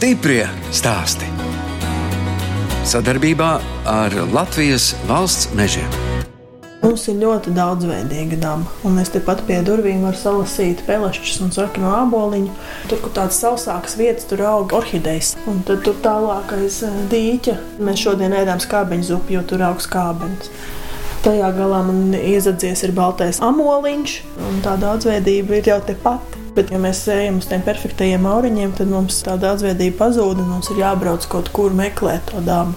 Stiprie stāsti. Sadarbībā ar Latvijas valsts mežiem. Mums ir ļoti daudzveidīga daba, un es tepat pie durvīm varu salasīt pelešķus un sarkanu āboliņu. Tur, kur tādas sausākas vietas, tur aug orhidejas, un tad tur tālāk aiz eh, dīķa mēs šodien ēdām skābeņu zupu, jo tur aug skābeņus. Tajā galā man iezadzies ir baltais amoliņš, un tā daudzveidība ir jau tepat. Bet, ja mēs ejam uz tiem perfektajiem auriņiem, tad mums tā daudzveidība pazūd, un mums ir jābrauc kaut kur meklēt to dabu.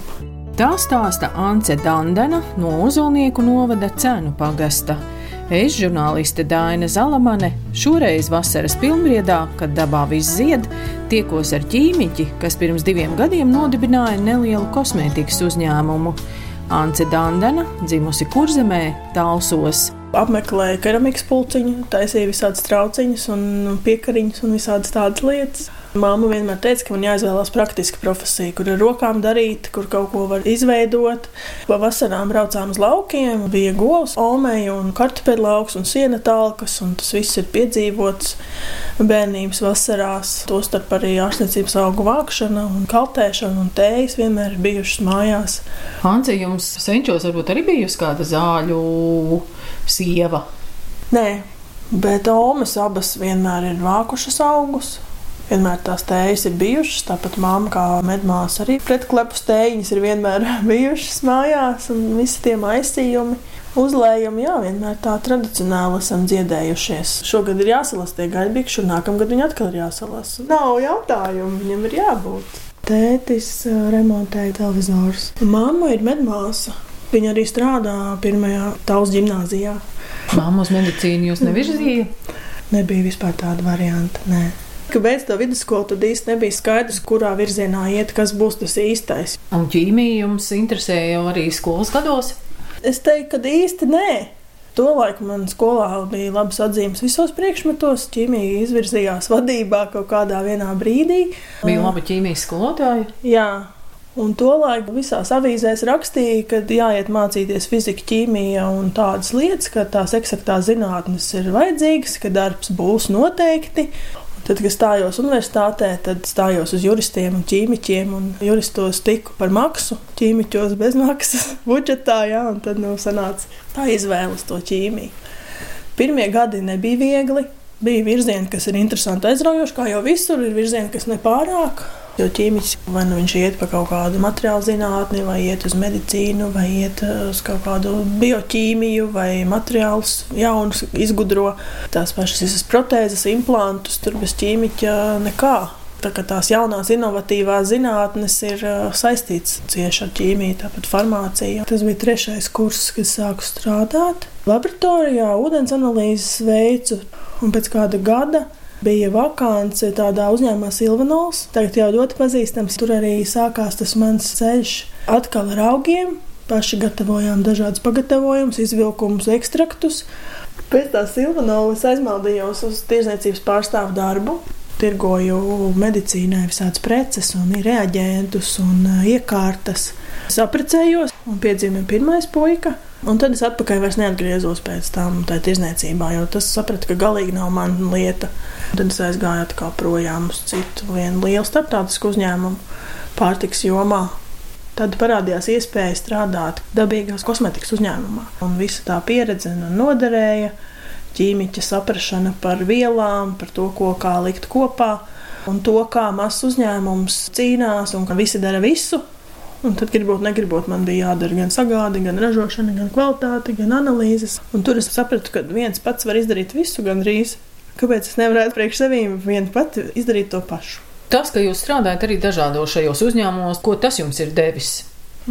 Tā stāsta Ance Dandena no Ozolnieku novada cenu pagasta. Es, žurnāliste Dāna Zalamane, šoreiz vasaras pilnbriedā, kad dabā viss zied, tiekos ar ķīmiķi, kas pirms diviem gadiem nodibināja nelielu kosmētikas uzņēmumu. Ance Dandena, dzimusi Kurzemē, Talsos. Apmeklēju keramikas pulciņu, taisīju visādas trauciņas un piekariņas un visādas tādas lietas. Māma vienmēr teica, ka man jāizvēlās praktiska profesija, kur ar rokām darīt, kur kaut ko var izveidot. Pavasarā braucām uz laukiem, bija govs, olmeja un kartupeļu lauks un siena talkas, un tas viss ir piedzīvots bērnības vasarās. Tostarp arī ārstniecības augu vākšana un kaltēšana un tējas vienmēr ir bijušas mājās. Hanci, jums senčos varbūt arī bijusi kāda zāļu sieva? Nē, bet Omas abas vienmēr ir vākušas augus. Vienmēr tās tējas ir bijušas, tāpat māma kā medmāsa arī pretklepus tējiņas ir vienmēr bijušas mājās, un visi tie maisījumi. Uzlējumi, jā, vienmēr tā tradicionāli esam dziedējušies. Šogad ir jāsalās tie gaļbikši, un nākamgad viņi atkal ir jāsalās. Nav jautājumu, viņam ir jābūt. Tētis remontēja televizors. Māma ir medmāsa. Viņa arī strādā pirmajā tautas gimnājā. Māma uz medicīnu jūs nevirzīja? Nebija vispār tāda varianta. Nē kad beidz to vidusskolu, tad īsti nebija skaidrs, kurā virzienā iet, kas būs tas īstais. Un ķīmija jums interesēja jau arī skolas gados? Es teiktu, ka īsti nē. Tolaik man skolā bija labas atzīmes visos priekšmetos. Ķīmija izvirzījās vadībā kaut kādā brīdī. Bija laba ķīmijas skolotāja. Jā, Un tolaik visās avīzēs rakstīja, ka jāiet mācīties fizika, ķīmija un tādas lietas, ka tās eksaktās zinātnes ir vajadzīgas, ka darbs būs noteikti. Tad, kad stājos universitātē, tad stājos uz juristiem un ķīmiķiem. Un juristos tiku par maksu, ķīmiķos bez maksas, budžetā. Jā, un tad nu, sanāca tā izvēle uz to ķīmiju. Pirmie gadi nebija viegli. Bija virzieni, kas ir interesanti, aizraujoši, kā jau visur, ir virzieni, kas nepārāk. Jo ķīmiķis vai nu viņš iet pa kaut kādu materiālu zinātni, vai iet uz medicīnu, vai iet uh, uz kaut kādu bioķīmiju, vai materiālus jaunus izgudro. Tās pašas visas protēzes, implantus, tur bez ķīmiķa nekā. Tā tās jaunās, inovatīvās zinātnes ir uh, saistītas cieši ar ķīmiju, tāpat farmāciju. Tas bija trešais kurs, kad sāku strādāt. Laboratorijā ūdens analīzes veicu, un pēc kāda gada bija vakance tādā uzņēmumā Silvanols. Tagad jau ļoti pazīstams. Tur arī sākās tas mans ceļš atkal ar augiem. Paši gatavojām dažādus pagatavojumus, izvilkumus, ekstraktus. Pēc tam Silvanovas aizmaldījos uz tirzniecības pārstāvu darbu. Tirgoju medicīnai visādas preces, un reaģentus un iekārtas. Saprecējos un piedzima pirmais puika. Un tad es atpakaļ vairs neatgriezos pēc tam tajā tirzniecībā, jo tas sapratu, ka galīgi nav mana lieta. Tad es aizgāju atkal projām uz citu vienu lielu starptautisku uzņēmumu pārtiks jomā. Tad parādījās iespēja strādāt dabīgās kosmetikas uzņēmumā. Un visa tā pieredze noderēja. Ķīmiķa saprāšana par vielām, par to, ko kā likt kopā, un to, kā mazs uzņēmums cīnās un ka visi dara visu, Un tad, gribot, negribot, man bija jādara gan sagāde, gan ražošana, gan kvalitāte, gan analīzes. Un tur es sapratu, ka viens pats var izdarīt visu gandrīz. Kāpēc es nevarētu priekš sevīm vien pati izdarīt to pašu? Tas, ka jūs strādājat arī dažādos šajos uzņēmumos, ko tas jums ir devis?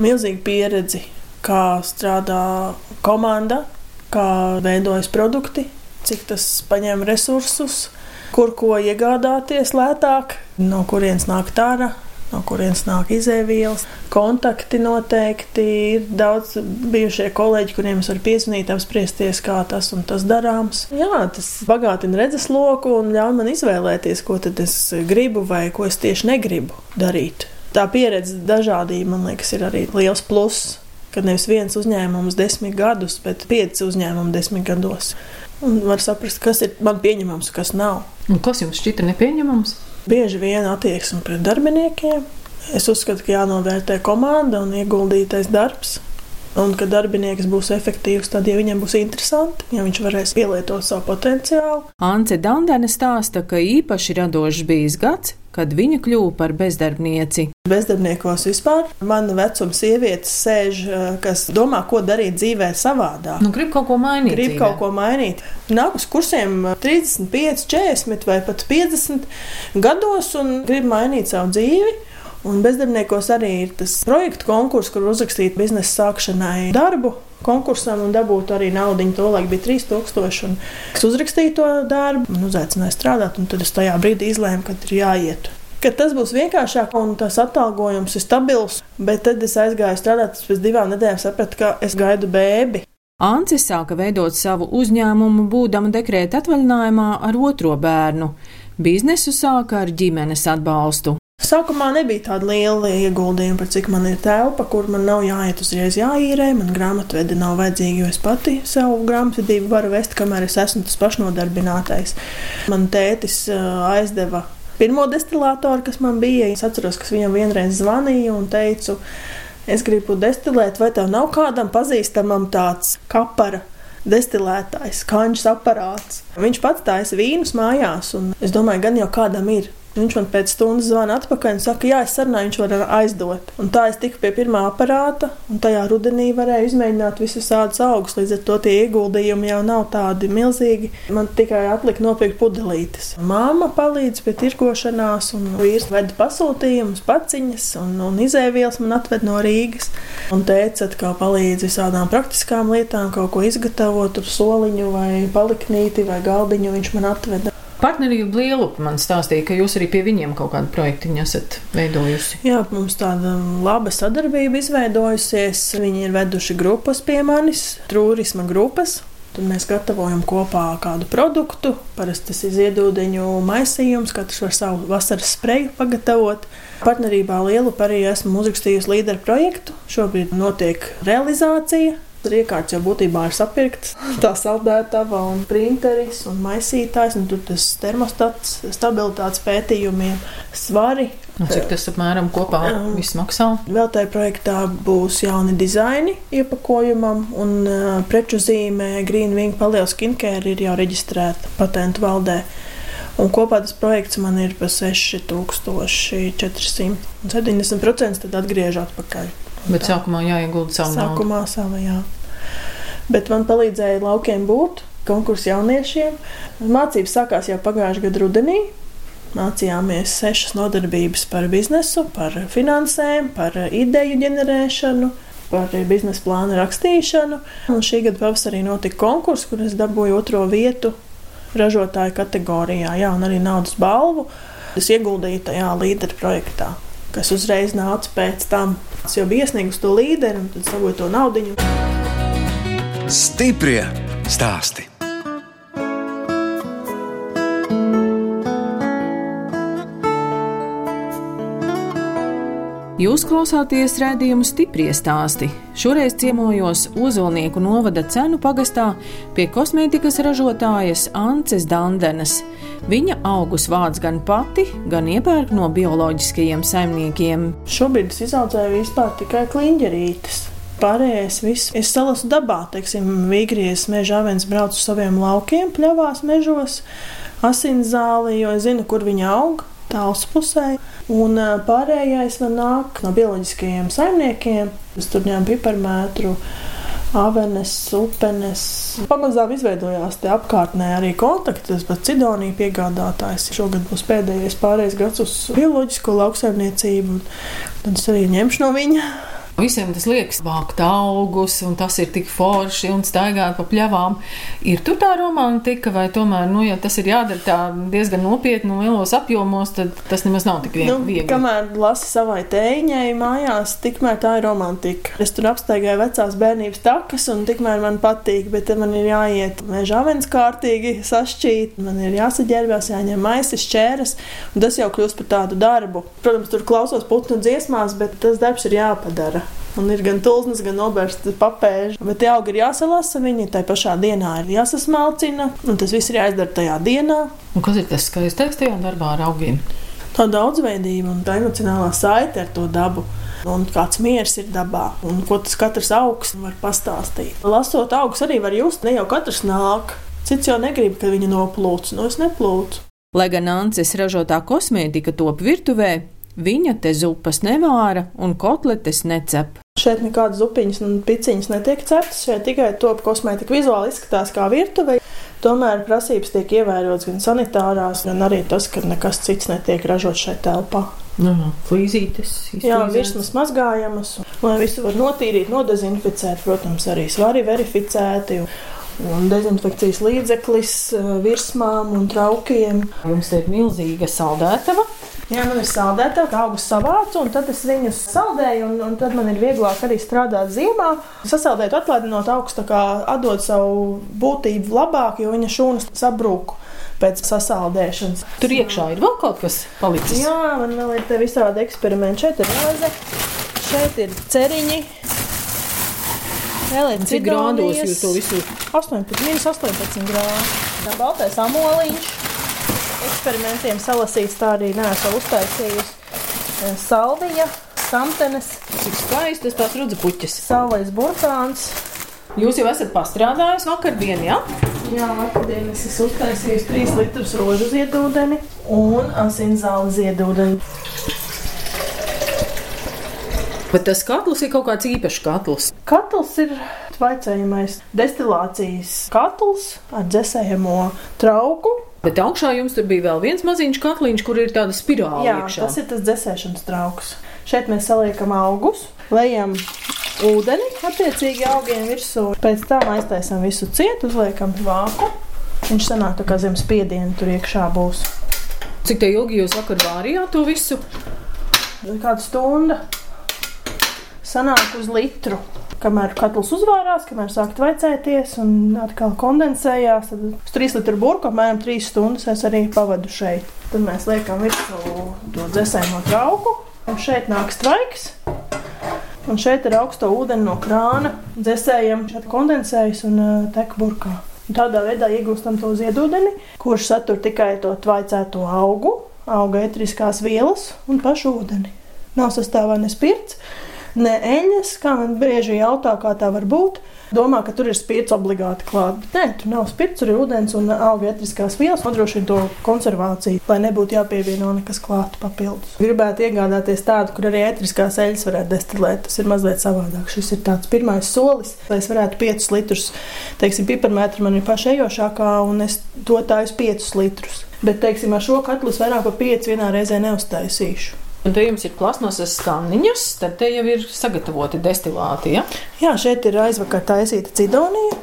Milzīga pieredze, kā strādā komanda, kā veidojas produkti, cik tas paņem resursus, kur ko iegādāties lētāk, no kurienes nāk tāra no kurienes nāk izēvielas. Kontakti noteikti ir daudz bijušie kolēģi, kuriem es varu piezvanīt, apspriesties, kā tas un tas darāms. Jā, tas bagātina redzesloku un ļauj man izvēlēties, ko tad es gribu vai ko es tieši negribu darīt. Tā pieredze dažādība, man liekas, ir arī liels pluss. Kad nevis viens uzņēmums desmit gadus, bet pieci uzņēmumi desmit gados. Un var saprast, kas ir man pieņemams, kas nav. Un kas jums šķita nepieņemams? Bieži vien attieksme pret darbiniekiem. Es uzskatu, ka jānovērtē komanda un ieguldītais darbs. Un ka darbinieks būs efektīvs, tad, ja viņam būs interesanti, ja viņš varēs pielietot savu potenciālu. Ance Dandene stāsta, ka īpaši radošs bijis gads, kad viņa kļuva par bezdarbnieci. Bezdarbniekos vispār mana vecuma sievietes sēž, eh, kas domā, ko darīt dzīvē savādāk. Nu, grib kaut ko mainīt. Grib dzīvē. kaut ko mainīt. Nāk uz kursiem 35, 40 vai pat 50 gados un grib mainīt savu dzīvi. Un bezdarbniekos arī ir tas projektu konkurss, kur uzrakstīt biznesa sākšanai darbu konkursam un dabūt arī naudu. Tolaik bija 3000. Un es uzrakstīju to darbu, un uzaicināju strādāt, un tad es tajā brīdī izlēmu, ka ir jāiet. Ka tas būs vienkāršāk un tas atalgojums ir stabils, bet tad es aizgāju strādāt. Pēc divām nedēļām sapratu, ka es gaidu bēbi. Anci sāka veidot savu uzņēmumu, būdama dekrēta atvaļinājumā ar otro bērnu. Biznesu sāka ar ģimenes atbalstu. Sākumā nebija tāda liela ieguldījuma, par cik man ir telpa, kur man nav jāiet uzreiz jāīrē. Man grāmatvedi nav vajadzīga, jo es pati savu grāmatvedību varu vest, kamēr es esmu tas pašnodarbinātais. Man tētis aizdeva pirmo destilātoru, kas man bija. Es atceros, ka viņam vienreiz zvanīju un teicu, es gribu destilēt, vai tev nav kādam pazīstamam tāds kapara destilētājs, kanģis aparāts. Viņš pats taisa vīnus mājās, un es domāju, gan jau kādam ir. Viņš man pēc stundas zvana atpakaļ un saka, jā, es sarunāju, viņš var aizdot. Un tā es tiku pie pirmā aparāta, un tajā rudenī varēju izmēģināt visus tādus augus. Līdz ar to tie ieguldījumi jau nav tādi milzīgi. Man tikai atlika nopirkt pudelītes. Māma palīdz pie tirgošanās, un vīrs veda pasūtījumus, paciņas un, un izēvielas man atved no Rīgas. Un teica, ka palīdz visādām praktiskām lietām, kaut ko izgatavot, soliņu vai paliknīti vai galdiņu viņš man atveda. Partnerība Lielupa man stāstīja, ka jūs arī pie viņiem kaut kādu projektu esat veidojusi. Jā, mums tāda laba sadarbība izveidojusies. Viņi ir veduši grupas pie manis, turisma grupas. Tad mēs gatavojam kopā kādu produktu. Parasti tas ir ziedūdeņu maisījums, katrs var savu vasaras spreju pagatavot. Partnerībā Lielupa arī esmu uzrakstījusi līderu projektu. Šobrīd notiek realizācija. Tur iekārts jau būtībā ir sapirkts. Tā saldētava un printeris un maisītājs, un tur tas termostats, stabilitātes pētījumiem, svari. Un cik tas apmēram kopā viss maksā? Vēl tajā projektā būs jauni dizaini iepakojumam, un preču zīmē Green Wing Paleo Skincare ir jau reģistrēta patentu valdē. Un kopā tas projekts man ir par 6400. Un 70% tad atgriež atpakaļ. Bet sākumā jāiegulda savu naudu. Sākumā sava, jā. Bet man palīdzēja laukiem būt, konkursu jauniešiem. Mācības sākās jau pagājušā gada rudenī. Mācījāmies sešas nodarbības par biznesu, par finansēm, par ideju ģenerēšanu, par biznesa plānu rakstīšanu. Un šī gada pavasarī notika konkurss, kur es dabūju otro vietu ražotāju kategorijā, jā, un arī naudas balvu. Es ieguldīju tajā līderu projektā, kas uzreiz nāca pēc tam. Es jau biju iesniegusi to līderi, un tad sagoju to naudu. Stiprie stāsti. Jūs klausāties redzējumu stipri stāstī. Šoreiz ciemojos Ozolnieku novada cenu pagastā pie kosmētikas ražotājas Ances Dandenes. Viņa augus vāc gan pati, gan iepērk no bioloģiskajiem saimniekiem. Šobrīd es izaudzēju vispār tikai kliņģerītes. Pārējais viss ir salasu dabā. Teiksim, Vīgrijas meža avens brauc uz saviem laukiem, pļavās mežos, asins zāli, jo es zinu, kur viņa aug. Tāls pusē, un pārējais man nāk no bioloģiskajiem saimniekiem. Es tur ņēmu piparmētru, avenes, upenes. Pamazām izveidojās te apkārtnē arī kontakti. Tas pats Cidonija piegādātājs. Šogad būs pēdējais pārējais gads uz bioloģisko lauksaimniecību. Tad es arī ņemšu no viņa. Visiem tas liekas, vākt augus, un tas ir tik forši un staigāt pa pļavām. Ir tur tā romantika, vai tomēr, nu, ja tas ir jādara tā diezgan nopietni un lielos apjomos, tad tas nemaz nav tik vien- Nu, viegli. kamēr lasi savai tēņai mājās, tikmēr tā ir romantika. Es tur apstaigāju vecās bērnības takas, un tikmēr man patīk, bet man ir jāiet meža avens kārtīgi sašķīt, man ir jāsaģērbjas, jāņem maisas, čēras, un tas jau kļūst par tādu darbu. Protams, tur klausos putnu dziesmās, bet tas darbs ir jāpadara. Un ir gan tulznes, gan noberstas papēži. Bet tie augi ir jāsalasa, viņi tai pašā dienā ir jāsasmalcina, un tas viss ir jāizdara tajā dienā. Un kas ir tas skaistais tajā darbā ar augiem? Tā daudzveidība un tā emocionālā saite ar to dabu. Un kāds miers ir dabā, un ko tas katrs augs var pastāstīt. Lasot augus, arī var just, ne jau katrs nāk. Cits jau negrib, ka viņa noplūc, no es neplūcu. Lai gan Ances ražotā kosmētika top virtuvē, viņa te zupas nevāra un kotletes necep. Šeit nekādas zupiņas un piciņas netiek ceptas, šeit tikai top kosmētika vizuāli izskatās kā virtuve. Tomēr prasības tiek ievērotas gan sanitārās, gan arī tas, ka nekas cits netiek ražots šeit telpā. Flīzītes, Jā, virsmas mazgājamas, lai visu var notīrīt, nodezinficēt, protams, arī svari verificēti. Un dezinfekcijas līdzeklis virsmām un traukiem. Jums ir milzīga saldētava. Jā, man ir saldēta, kā augus savācu, un tad es viņus saldēju, un, un tad man ir vieglāk arī strādāt ziemā. Sasaldēt, atklādinot augstu, kā atdod savu būtību labāk, jo viņa šūnas sabrūk pēc sasaldēšanas. Tur iekšā ir vēl kaut kas palicis. Jā, man vēl ir visādi eksperimenti. Šeit ir roze, šeit ir ceriņi. Vēl ir Cik grādos jūs to visu? 18, minus 18 grādi. Tā baltais amoliņš eksperimentiem salasīts, tā arī neesmu uztaisījusi. Salvija, samtenes, Cik skaistas tās rudzepuķis. savais burkāns. Jūs jau esat pastrādājis vakardien, jā? Jā, vakardienas es uztaisīju 3 litrus rožu ziedūdeni un asinzāli ziedūdeni. Bet tas katls ir kaut kāds īpašs katls. Katls ir vaicējamais destilācijas katls ar dzēsējamo trauku. Bet augšā jums tur bija vēl viens maziņš katliņš, kur ir tāda spirāli Jā, iekšā. tas ir tas dzēsēšanas trauks. Šeit mēs saliekam augus, lejam ūdeni, attiecīgi augiem virsū. Pēc tam aiztaisām visu cietu, uzliekam vāku. Viņš sanāk tā kā zem spiediena tur iekšā būs. Cik te ilgi jūs vakar vārījāt to visu? Kāda stunda sanāk uz litru. Kamēr katls uzvārās, kamēr sāk tvaicēties un atkal kondensējās, tad uz 3 litru burbuļu apmēram 3 stundas es arī pavadu šeit. Tad mēs liekam virsū to dzēsējumu trauku, un šeit nāk straiks. Un šeit ir augsta ūdeni no krāna. Dzēsējam, šeit kondensējas un uh, tek burkā. Un tādā veidā iegūstam to ziedūdeni, kurš satur tikai to tvaicēto augu, auga etriskās vielas un pašu ūdeni. Nav sastāvā ne spirts, ne eļļas, kā man bieži jautā, kā tā var būt. Domā, ka tur ir spirts obligāti klāts. Nē, tur nav spirts, tur ir ūdens un auga etriskās vielas. Nodrošina to konservāciju, lai nebūtu jāpievieno nekas klāts papildus. Gribētu iegādāties tādu, kur arī etriskās eļļas varētu destilēt. Tas ir mazliet savādāk. Šis ir tāds pirmais solis, lai es varētu 5 litrus, teiksim, piparmetru man ir paša ejošākā, un es to tāju 5 litrus. Bet, teiksim, ar šo katlu es vairāk par 5 vienā reizē neuztaisīšu. Un te jums ir plasmasas skaniņas, tad te jau ir sagatavoti destilāti. Ja? Jā, šeit ir aizvakar taisīta cidonija.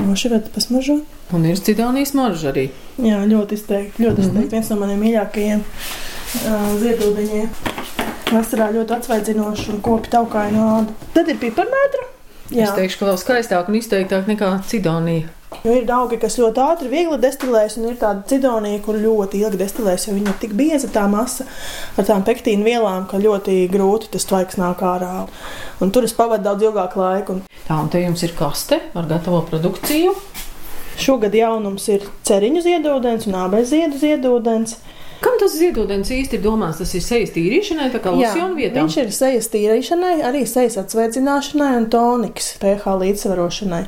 Noši varat pasmažot. Un ir cidānijas marža arī. Jā, ļoti izteikti. Ļoti izteikti. Mm -hmm. Viens no maniem mīļākajiem uh, ziedūdeņiem. Vasarā ļoti atsvaidzinoši un kopi taukāju no ādu. Tad ir piparmētra. Jā. Es teikšu, ka vēl skaistāk un izteiktāk nekā cidonija. Jo ir augi, kas ļoti ātri, viegli destilēs, un ir tāda cidonija, kur ļoti ilgi destilēs, jo viņa ir tik bieza tā masa ar tām pektīnu vielām, ka ļoti grūti tas tvaiks nāk ārā. Un tur es pavadu daudz ilgāku laiku. Un Tā, un te jums ir kaste ar gatavo produkciju. šogad jaunums ir ceriņu ziedūdens un ābeļu ziedu ziedūdens. Kam tas ziedodens īsti ir domāts? Tas ir sejas tīrīšanai, tā kā losjona vietā. viņš ir sejas tīrīšanai, arī sejas atsveicināšanai un tonikas pH līdzsvarošanai.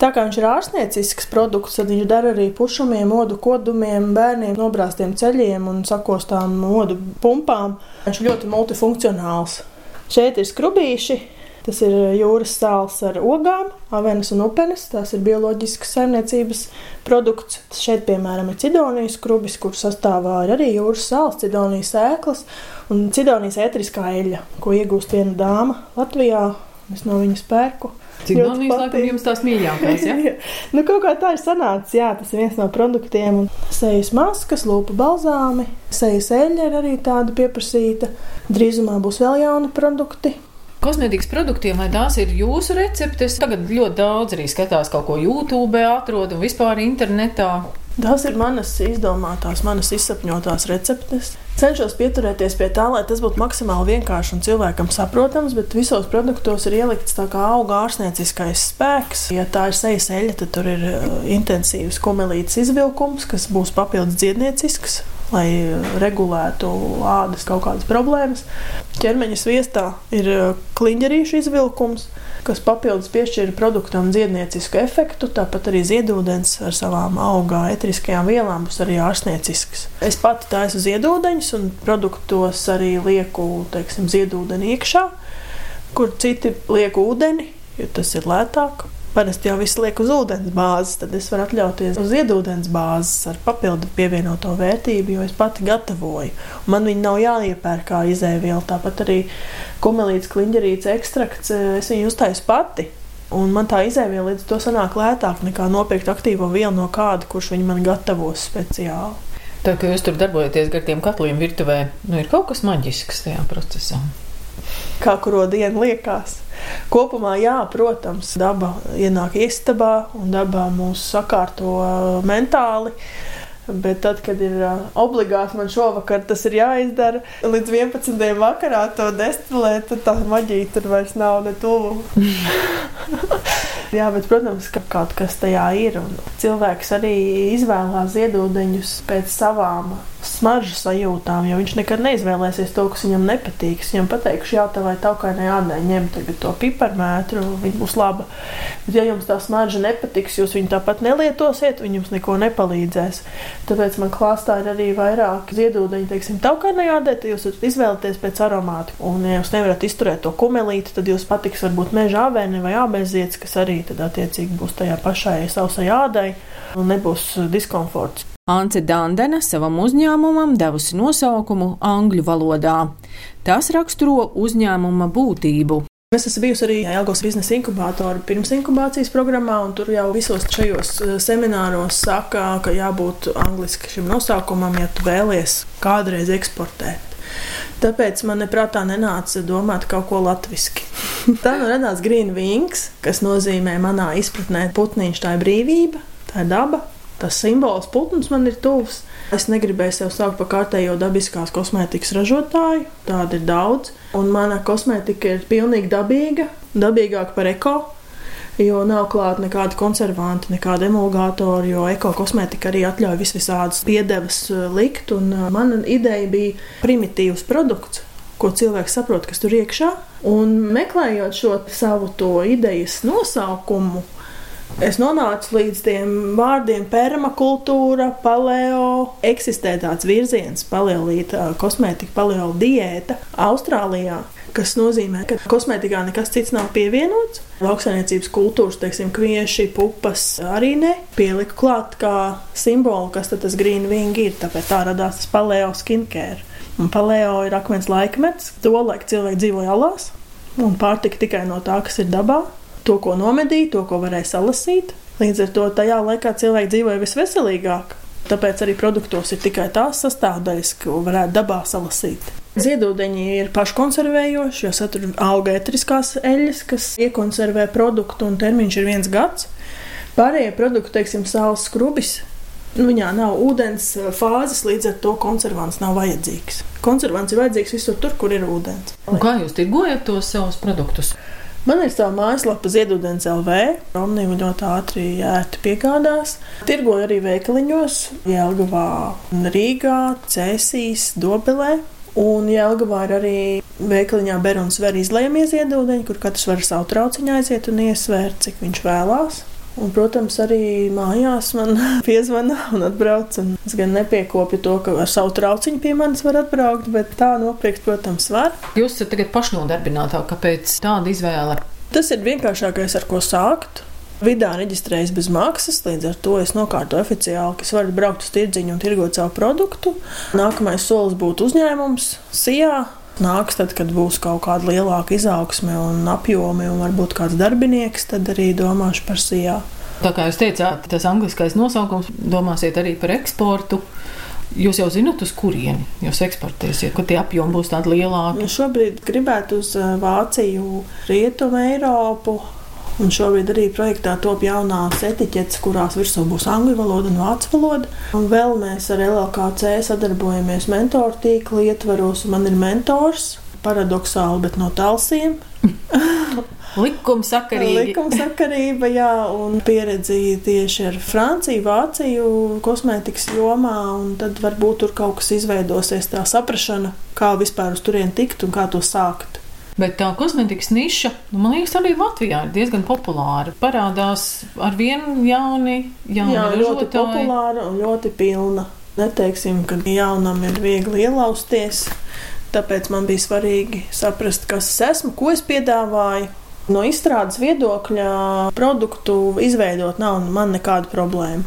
Tā kā viņš ir ārstniecisks produkts, tad viņš der arī pušumiem, odu kodumiem, bērniem, nobrāztiem ceļiem un sakostām odu pumpām. Viņš ir ļoti multifunkcionāls. Šeit ir skrubīši. Tas ir jūras sāls ar ogām, avenes un upenes. Tās ir bioloģiskas saimniecības produkts. Šeit, piemēram, ir cidonijas skrubis, kur sastāvā ir arī jūras sāls, cidonijas sēklas un cidonijas ētriskā eļļa, ko iegūst viena dāma Latvijā. Es no viņas pērku. Cidonijas, laikam, jums tās mīļākās, ja? nu, kaut kā tā ir sanācis, jā, tas ir viens no produktiem. Un sejas maskas, lūpa balzāmi, sejas eļļa ir arī tāda pieprasīta. Drīzumā būs vēl jauni produkti. Kosmētikas produktiem, vai tās ir jūsu receptes? Tagad ļoti daudz arī skatās kaut ko YouTube, atrod un vispār internetā. Tās ir manas izdomātās, manas izsapņotās receptes. Cenšos pieturēties pie tā, lai tas būtu maksimāli vienkārši un cilvēkam saprotams, bet visos produktos ir ielikts tā kā auga ārstnieciskais spēks. Ja tā ir sejas eļļa, tad tur ir uh, intensīvs kumelītes izvilkums, kas būs papildus dziedniecisks. lai regulētu ādas kaut kādas problēmas. Ķermeņa sviestā ir kliņģerīšu izvilkums, kas papildus piešķir produktam dziedniecisku efektu. Tāpat arī ziedūdens ar savām augā etriskajām vielām būs arī ārstniecisks. Es pati taisu ziedūdeņus un produktos arī lieku teiksim, ziedūdeni iekšā, kur citi liek ūdeni, jo tas ir lētāk. Parasti jau viss liek uz ūdens bāzes, tad es varu atļauties uz iedūdens bāzes ar papildu pievienoto vērtību, jo es pati gatavoju. Man viņi nav jāiepērk kā izēviela. Tāpat arī kumelītes kliņģerītes ekstrakts, eh, es viņu uztaisu pati. Un man tā izēviela līdz to sanāk lētāk nekā nopirkt aktīvo vielu no kāda, kurš viņu man gatavos speciāli. Tā kā jūs tur darbojaties ar tiem katliem virtuvē, nu ir kaut kas maģisks tajā procesā kā kuru dienu liekas. Kopumā, jā, protams, daba ienāk istabā un dabā mūs sakārto mentāli. Bet tad, kad ir uh, obligāti man šovakar tas ir jāizdara, līdz 11. vakarā to destilēt, tad tā maģija tur vairs nav ne tuvu. Jā, bet, protams, ka kaut kas tajā ir. Cilvēks arī izvēlās ziedūdeņus pēc savām smaržu sajūtām, jo viņš nekad neizvēlēsies to, kas viņam nepatīk. Viņam pateikšu, jā, tā vai taukainai ādai ņem to piparmētru, viņa būs laba. Bet, ja jums tā smarža nepatiks, jūs viņu tāpat nelietosiet, viņa jums neko nepalīdzēs. Tāpēc man klāstā ir arī vairāk ziedūdeņu, teiksim, taukainai ādai, tad jūs varat izvēlēties pēc aromāta. Un, ja jūs nevarat izturēt to kumelīti, tad jūs patiks varbūt meža ābēni vai ābēziets, kas arī tad attiecīgi būs tajā pašai sausai ādai un nebūs diskomforts. Ance Dandena savam uzņēmumam devusi nosaukumu angļu valodā. Tas raksturo uzņēmuma būtību. Es esmu bijusi arī Jālgos biznesa inkubātora pirms inkubācijas programmā, un tur jau visos šajos eh, semināros saka, ka jābūt angliski šim nosaukumam, ja tu vēlies kādreiz eksportēt. Tāpēc man neprātā nenāca domāt kaut ko latviešu. tā nu radās Green Wings, kas nozīmē manā izpratnē putniņš, tā ir brīvība, tā ir daba, tas simbols putns man ir tuvs. Es negribēju sev saukt par kārtējo dabiskās kosmētikas ražotāju, tāda ir daudz. Un mana kosmētika ir pilnīgi dabīga, dabīgāka par eko. Jo nav klāta nekāda konservanti, nekāda emulgātora, jo ekokosmētika arī atļauj vis visādas piedevas uh, likt. Un uh, mana ideja bija primitīvs produkts, ko cilvēks saprot, kas tur iekšā. Un meklējot šo savu idejas nosaukumu, Es nonācu līdz tiem vārdiem permakultūra, paleo. Eksistē tāds virziens, paleolīta kosmētika, paleo diēta Austrālijā. Tas nozīmē, ka kosmētikā nekas cits nav pievienots. Lauksaimniecības kultūras, teiksim, kvieši, pupas arī ne. Pieliku klāt kā simbolu, kas tas wing ir. Tāpēc tā radās tas paleo skincare. Un paleo ir akmens laikmets. Tolaik cilvēki dzīvoja alās un pārtika tikai no tā, kas ir dabā to, ko nomedīja, to, ko varēja salasīt. Līdz ar to tajā laikā cilvēki dzīvoja visveselīgāk. Tāpēc arī produktos ir tikai tās sastāvdaļas, ko varētu dabā salasīt. Ziedūdeņi ir paškonservējoši, jo satur auga etriskās eļļas, kas iekonservē produktu, un termiņš ir viens gads. Pārējie produkti, teiksim, saules skrubis, nu, viņā nav ūdens fāzes, līdz ar to konservants nav vajadzīgs. Konservants ir vajadzīgs visur tur, kur ir ūdens. Un kā jūs tirgojat tos savus produktus? Man ir sava mājaslapa Ziedudens LV. Omnija ļoti ātri ērti piegādās. Tirgoju arī veikaliņos, Jēlgavā, Rīgā, Cēsīs, Dobelē. Un Jēlgavā ir arī veikaliņā Berunas var izlējami iedūdeņi, kur katrs var savu trauciņu aiziet un iesvērt, cik viņš vēlās. Un, protams, arī mājās man piezvana un atbrauc. Un es gan nepiekopju to, ka ar savu trauciņu pie manis var atbraukt, bet tā nopirkt, protams, var. Jūs esat tagad pašnodarbinātā, kāpēc tāda izvēle? Tas ir vienkāršākais, ar ko sākt. Vidā reģistrējas bez maksas, līdz ar to es nokārtoju oficiāli, ka es varu braukt uz tirdziņu un tirgot savu produktu. Nākamais solis būtu uzņēmums, SIA, nāks, tad, kad būs kaut kāda lielāka izaugsme un apjomi, un varbūt kāds darbinieks, tad arī domāšu par sijā. Tā kā jūs teicāt, tas angliskais nosaukums, domāsiet arī par eksportu. Jūs jau zināt, uz kurieni jūs eksportēsiet, ka tie apjomi būs tādi lielāki? Nu, šobrīd gribētu uz Vāciju, Rietumu Eiropu, Un šobrīd arī projektā top jaunās etiķetes, kurās virsū būs angļu valoda un vācu valoda. Un vēl mēs ar LLKC sadarbojamies mentoru tīkla ietvaros. Man ir mentors, paradoxāli, bet no talsiem. Likumsakarīgi. Likumsakarība, jā, un pieredzi tieši ar Franciju, Vāciju kosmētikas jomā, un tad varbūt tur kaut kas izveidosies tā saprašana, kā vispār uz turien tikt un kā to sākt. Bet tā kosmetikas niša, nu, man liekas, arī Latvijā ir diezgan populāra. Parādās ar vienu jauni, jauni Jā, ļoti ražotāji. populāra un ļoti pilna. Neteiksim, ka jaunam ir viegli ielausties. Tāpēc man bija svarīgi saprast, kas es esmu, ko es piedāvāju. No izstrādes viedokļa produktu izveidot nav man nekāda problēma.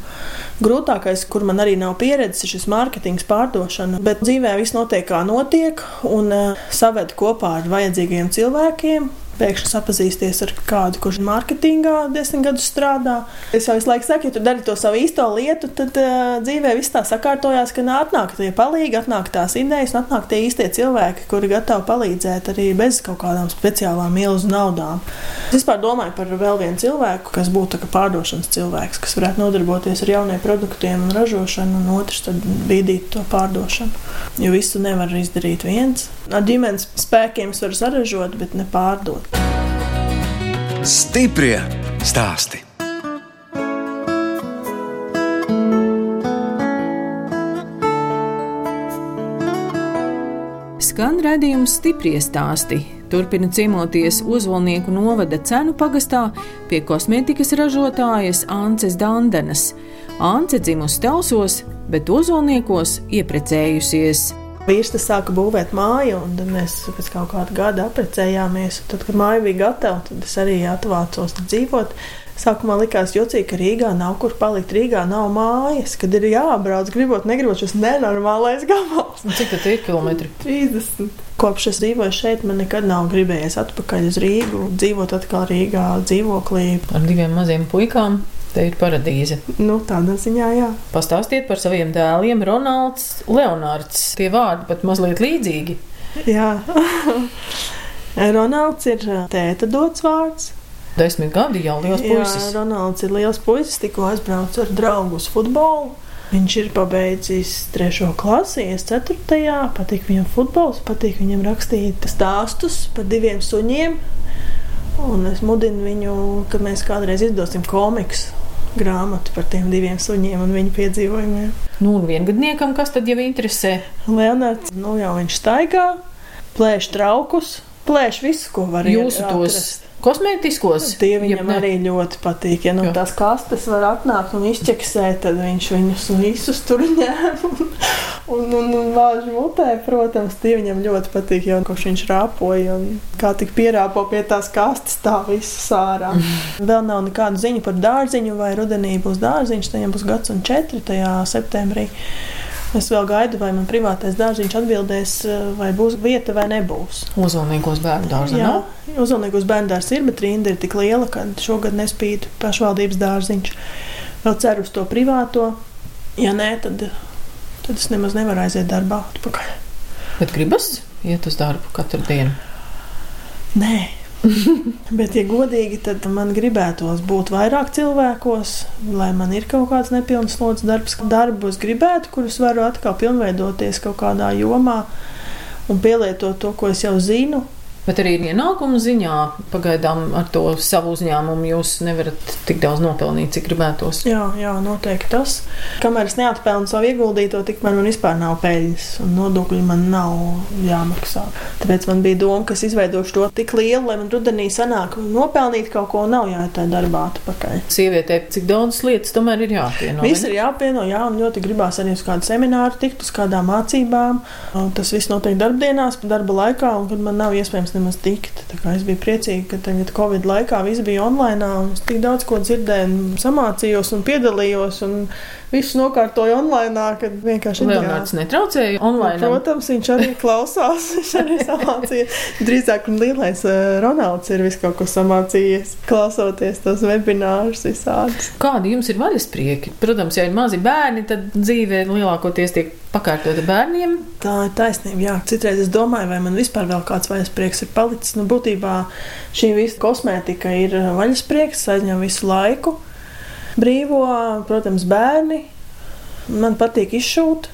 Grūtākais, kur man arī nav pieredzes, ir šis mārketings, pārdošana. Bet dzīvē viss notiek kā notiek, un uh, saved kopā ar vajadzīgiem cilvēkiem. Pēkšņi sapazīsties ar kādu, kurš mārketingā desmit gadus strādā. Es jau visu laiku saku, ja tu dari to savu īsto lietu, tad uh, dzīvē viss tā sakārtojās, ka atnāk tie palīgi, atnāk tās idejas, un atnāk tie īstie cilvēki, kuri gatavi palīdzēt arī bez kaut kādām speciālām milzu naudām. Es vispār domāju par vēl vienu cilvēku, kas būtu pārdošanas cilvēks, kas varētu nodarboties ar jauniem produktiem un ražošanu, un otrs bīdīt to pārdošanu. Jo visu nevar izdarīt viens. Ar ģimenes spēkiem es varu saražot, bet ne pārdot. Stiprie stāsti. Skan redzējums stipri stāsti. Turpina ciemoties Ozolnieku novada cenu pagastā pie kosmētikas ražotājas Ances Dandenes. Ance dzimusi Telsos, bet Ozolniekos ieprecējusies. Vīrs sāka būvēt māju, un mēs pēc kaut kāda gada apprecējāmies. Tad, kad māja bija gatava, tad es arī atvācos dzīvot. Sākumā likās jocīgi, ka Rīgā nav kur palikt. Rīgā nav mājas, kad ir jābrauc, gribot, negribot šis nenormālais gabals. Cik tas ir kilometri? 30. Kopš es dzīvoju šeit, man nekad nav gribējies atpakaļ uz Rīgu, dzīvot atkal Rīgā, dzīvoklī. Ar diviem maziem puikām. Te ir paradīze. Nu, tādā ziņā, jā. Pastāstiet par saviem dēliem, Ronalds, Leonārds. Tie vārdi pat mazliet līdzīgi. Jā, Ronalds ir tēta dots vārds. Desmit gadi jau liels puisis. Jā, Ronalds ir liels puisis, tikko aizbraucis ar draugu uz futbolu. Viņš ir pabeidzis trešo klasi, ies ceturtajā. Patīk viņam futbols, patīk viņam rakstīt stāstus par diviem suņiem. Un es mudinu viņu, ka mēs kādreiz izdosim komiksu grāmatu par tiem diviem suņiem un viņu piedzīvojumiem. Nu, un viengadniekam, kas tad jau interesē? Leonards, nu jau viņš staigā, plēš traukus, plēš visu, ko var Jūsu tos atrast. Kosmētiskos? Tie viņam ne? arī ļoti patīk. Ja nu, Jā. tās kastes var atnākt un izķeksēt, tad viņš viņus visus tur ņem un, un, un vāž mutē. Protams, tie viņam ļoti patīk, jo kopš viņš rāpoja un kā tik pierāpo pie tās kastes, tā viss sārā. Vēl nav nekādu ziņu par dārziņu vai rudenī būs dārziņš, tajam būs gads un četri tajā septembrī. Es vēl gaidu, vai man privātais dārziņš atbildēs, vai būs vieta vai nebūs. Uzvalniekos bērnu dārzā. Nav? uzmanīgos bērndārs ir, bet rinda ir tik liela, ka šogad nespīd pašvaldības dārziņš. Vēl ceru uz to privāto. Ja nē, tad, tad es nemaz nevaru aiziet darbā atpakaļ. Bet gribas iet uz darbu katru dienu. Nē. Bet, ja godīgi, tad man gribētos būt vairāk cilvēkos, lai man ir kaut kāds nepilns slodzes darbs, darbu es gribētu, kurus varu atkal pilnveidoties kaut kādā jomā un pielietot to, ko es jau zinu, Bet arī ienākuma ziņā pagaidām ar to savu uzņēmumu jūs nevarat tik daudz nopelnīt, cik gribētos. Jā, jā, noteikti tas. Kamēr es neatpelnu savu ieguldīto, tikmēr man vispār nav peļņas, un nodokļi man nav jāmaksā. Tāpēc man bija doma, ka es izveidošu to tik lielu, lai man rudenī sanāk nopelnīt kaut ko, nav jāiet darbā atpakaļ. Sievietē, cik daudz lietas tomēr ir jāapvieno. Viss ir jāapvieno, jā, un ļoti gribās arī uz kādu semināru tikt, uz kādām mācībām. Tas viss notiek darbdienās, darba laikā, un kad man nav iespējams nemaz tikt. Es biju priecīga, ka tagad Covid laikā viss bija online, un es tik daudz ko dzirdēju, un samācījos un piedalījos. Un Visu nokārtoju online, kad vienkārši ne? Leonards netraucēja online. Protams, viņš arī klausās. Viņš arī samācīja. Drīzāk un lielais Ronalds ir visu kaut ko samācījies, klausoties tos webinārus visādus. Kādi jums ir vaļasprieki? Protams, ja ir mazi bērni, tad dzīve lielākoties tiek pakārtota bērniem. Tā ir taisnība. Jā. Citreiz es domāju, vai man vispār vēl kāds vaļasprieks ir palicis. Nu, būtībā šī visa kosmētika ir vaļasprieks, aizņem visu laiku. Brīvo, protams, bērni. Man patīk izšūt,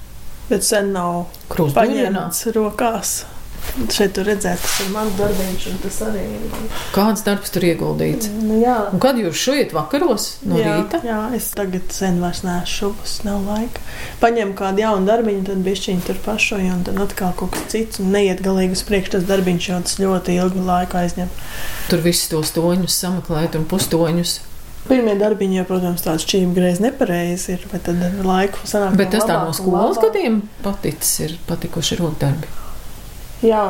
bet sen nav paņemts rokās Šeit tur redzēt, tas ir mans darbs, un tas arī ir. Kāds darbs tur ieguldīts? Nu, jā. Un kad jūs šujat vakaros no jā, rīta? Jā, es tagad sen vairs neesmu šubus, nav laika. Paņem kādu jaunu darbiņu, tad bišķiņu tur pašoju, un tad atkal kaut kas cits, un neiet galīgi uz priekšu tas darbiņš, jo tas ļoti ilgu laiku aizņem. Tur visus tos toņus sameklēt un pustoņus. Pirmie darbiņi, jau, protams, tāds šķīvi greizi nepareizi ir, bet tad laiku sanāk. Bet tas tā no skolas labāk. gadiem paticis ir patikuši rokdarbi. Jā,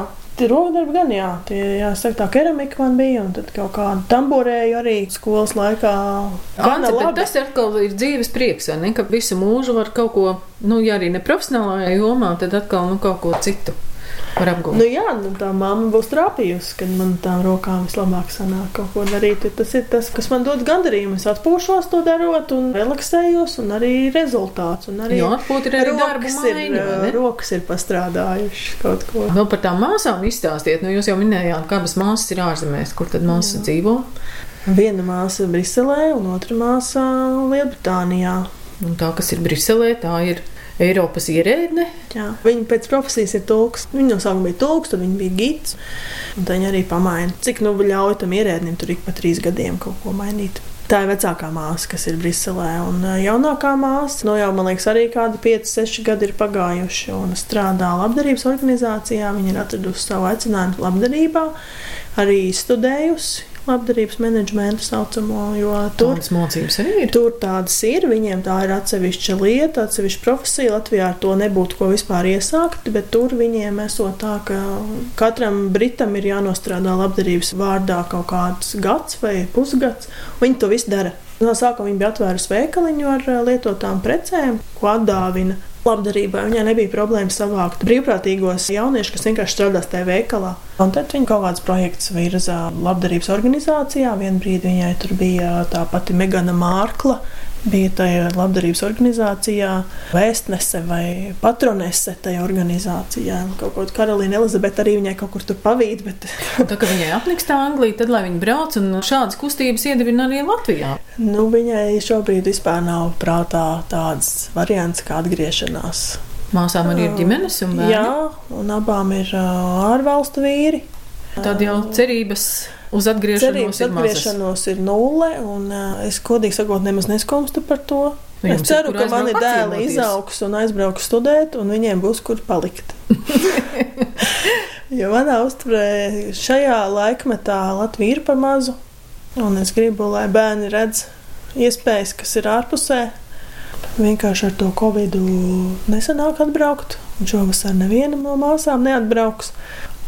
rokdarbi gan, jā, tie, jāsaka, tā keramika man bija, un tad kaut kādu tamborēju arī skolas laikā. Labi. tas atkal ir dzīves prieks, vai ne? Ka visu mūžu var kaut ko, nu, ja arī ne profesionālajā jomā, tad atkal, nu, kaut ko citu var apgūt. Nu, jā, nu, tā mamma būs trāpījusi, kad man tām rokām vislabāk sanāk kaut ko darīt. Tas ir tas, kas man dod gandarījumu. Es atpūšos to darot, un relaksējos, un arī rezultāts. Un arī Jo ir arī rokas maiņa, ir, rokas ir pastrādājušas kaut ko. Vēl par tām māsām izstāstiet. Nu, jūs jau minējāt, ka abas māsas ir ārzemēs. Kur tad māsas dzīvo? Viena māsa Briselē, un otra māsa Lielbritānijā. Un tā, kas ir Briselē, tā ir Eiropas ierēdne. Jā. Viņa pēc profesijas ir tulks. Viņa no sākuma bija tulks, tad viņa bija gids. Viņa arī pamaina. Cik nu ļauj tam ierēdnim tur ik pa trīs gadiem kaut ko mainīt. Tā ir vecākā māsa, kas ir Briselē. Un jaunākā māsa, no jau, man liekas, arī kādi 5, 6 gadi ir pagājuši. Un strādā labdarības organizācijā. Viņa ir atradusi savu aicinājumu labdarībā, arī studējusi labdarības menedžmentu saucamo, tur Tādas mācības arī ir. Tur tādas ir, viņiem tā ir atsevišķa lieta, atsevišķa profesija. Latvijā ar to nebūtu ko vispār iesākt, bet tur viņiem esot tā, ka katram britam ir jānostrādā labdarības vārdā kaut kāds gads vai pusgads. Viņi to visu dara. No sākuma viņa bija atvērusi veikaliņu ar lietotām precēm, ko atdāvina labdarībai. Viņai nebija problēma savākt brīvprātīgos jauniešus, kas vienkārši strādās tajā veikalā. Un tad viņa kaut kādas projekts virza labdarības organizācijā. Vienā brīdī viņai tur bija tā pati Megana Mārkla. Bija tajā labdarības organizācijā vēstnese vai patronese tajā organizācijā. Kaut kāda Karolīna Elizabete arī viņai kaut kur tur pavīd, bet Tā kā viņai apniks tā Anglija, tad lai viņa brauc un šādas kustības iedibina arī Latvijā. nu, viņai šobrīd vispār nav prātā tāds variants kā atgriešanās. Māsām arī ir ģimenes un bērni. Jā, un abām ir ārvalstu vīri. Tad jau cerības uz atgriešanos Cerības ir atgriešanos ir nulle, un uh, es godīgi sakot, nemaz neskumstu par to. Nu, jums es ceru, ka mani dēli izaugs un aizbrauks studēt, un viņiem būs kur palikt. jo manā uzturē šajā laikmetā Latvija ir par mazu, un es gribu, lai bērni redz iespējas, kas ir ārpusē. Vienkārši ar to covidu nesanāk atbraukt, un šovasar neviena no māsām neatbrauks.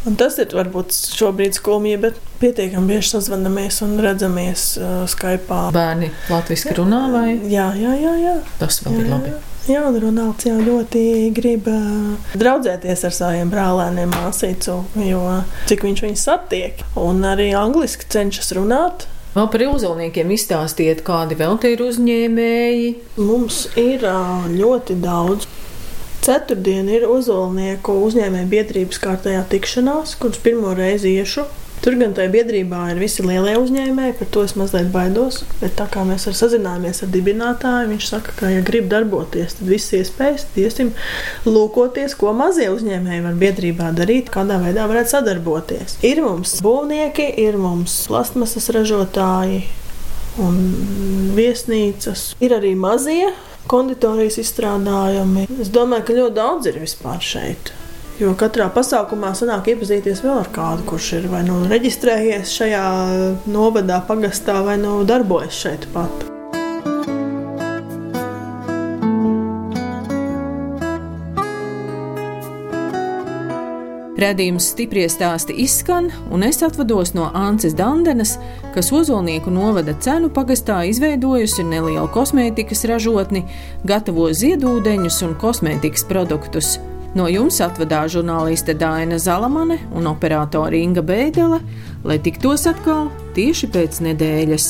Un tas ir varbūt šobrīd skumji, bet pietiekami bieži sazvanamies un redzamies uh, Skype. Bērni latviešu runā, vai Jā, jā, jā. jā. tas vēl ir labi? Jā, un Ronalds jau ļoti grib uh, draudzēties ar saviem brālēniem, māsīcu, jo cik viņš viņus satiek. Un arī angliski cenšas runāt. Vēl par ilzolniekiem izstāstiet, kādi vēl te ir uzņēmēji. Mums ir ā, ļoti daudz. Ceturtdien ir uzolnieku uzņēmēju biedrības kārtējā tikšanās, kuras pirmo reizi iešu. Tur gan tajā biedrībā ir visi lielie uzņēmēji, par to es mazliet baidos. Bet tā kā mēs ar sazinājāmies ar dibinātāju, viņš saka, ka, ja grib darboties, tad viss iespējas, tad iesim lūkoties, ko mazie uzņēmēji var biedrībā darīt, kādā veidā varētu sadarboties. Ir mums būvnieki, ir mums plastmasas ražotāji, un viesnīcas. Ir arī mazie konditorijas izstrādājumi. Es domāju, ka ļoti daudz ir vispār šeit. Jo katrā pasākumā sanāk iepazīties vēl ar kādu, kurš ir vai nu reģistrējies šajā novadā, pagastā, vai nu darbojas šeit pat. Radījums stipri stāsti izskan, un es atvados no Ances Dandenes, kas Ozolnieku novada cenu pagastā izveidojusi nelielu kosmētikas ražotni, gatavo ziedūdeņus un kosmētikas produktus. No jums atvadās žurnāliste Dāna Zalamane un operātore Inga Bēdelē, lai tiktos atkal tieši pēc nedēļas.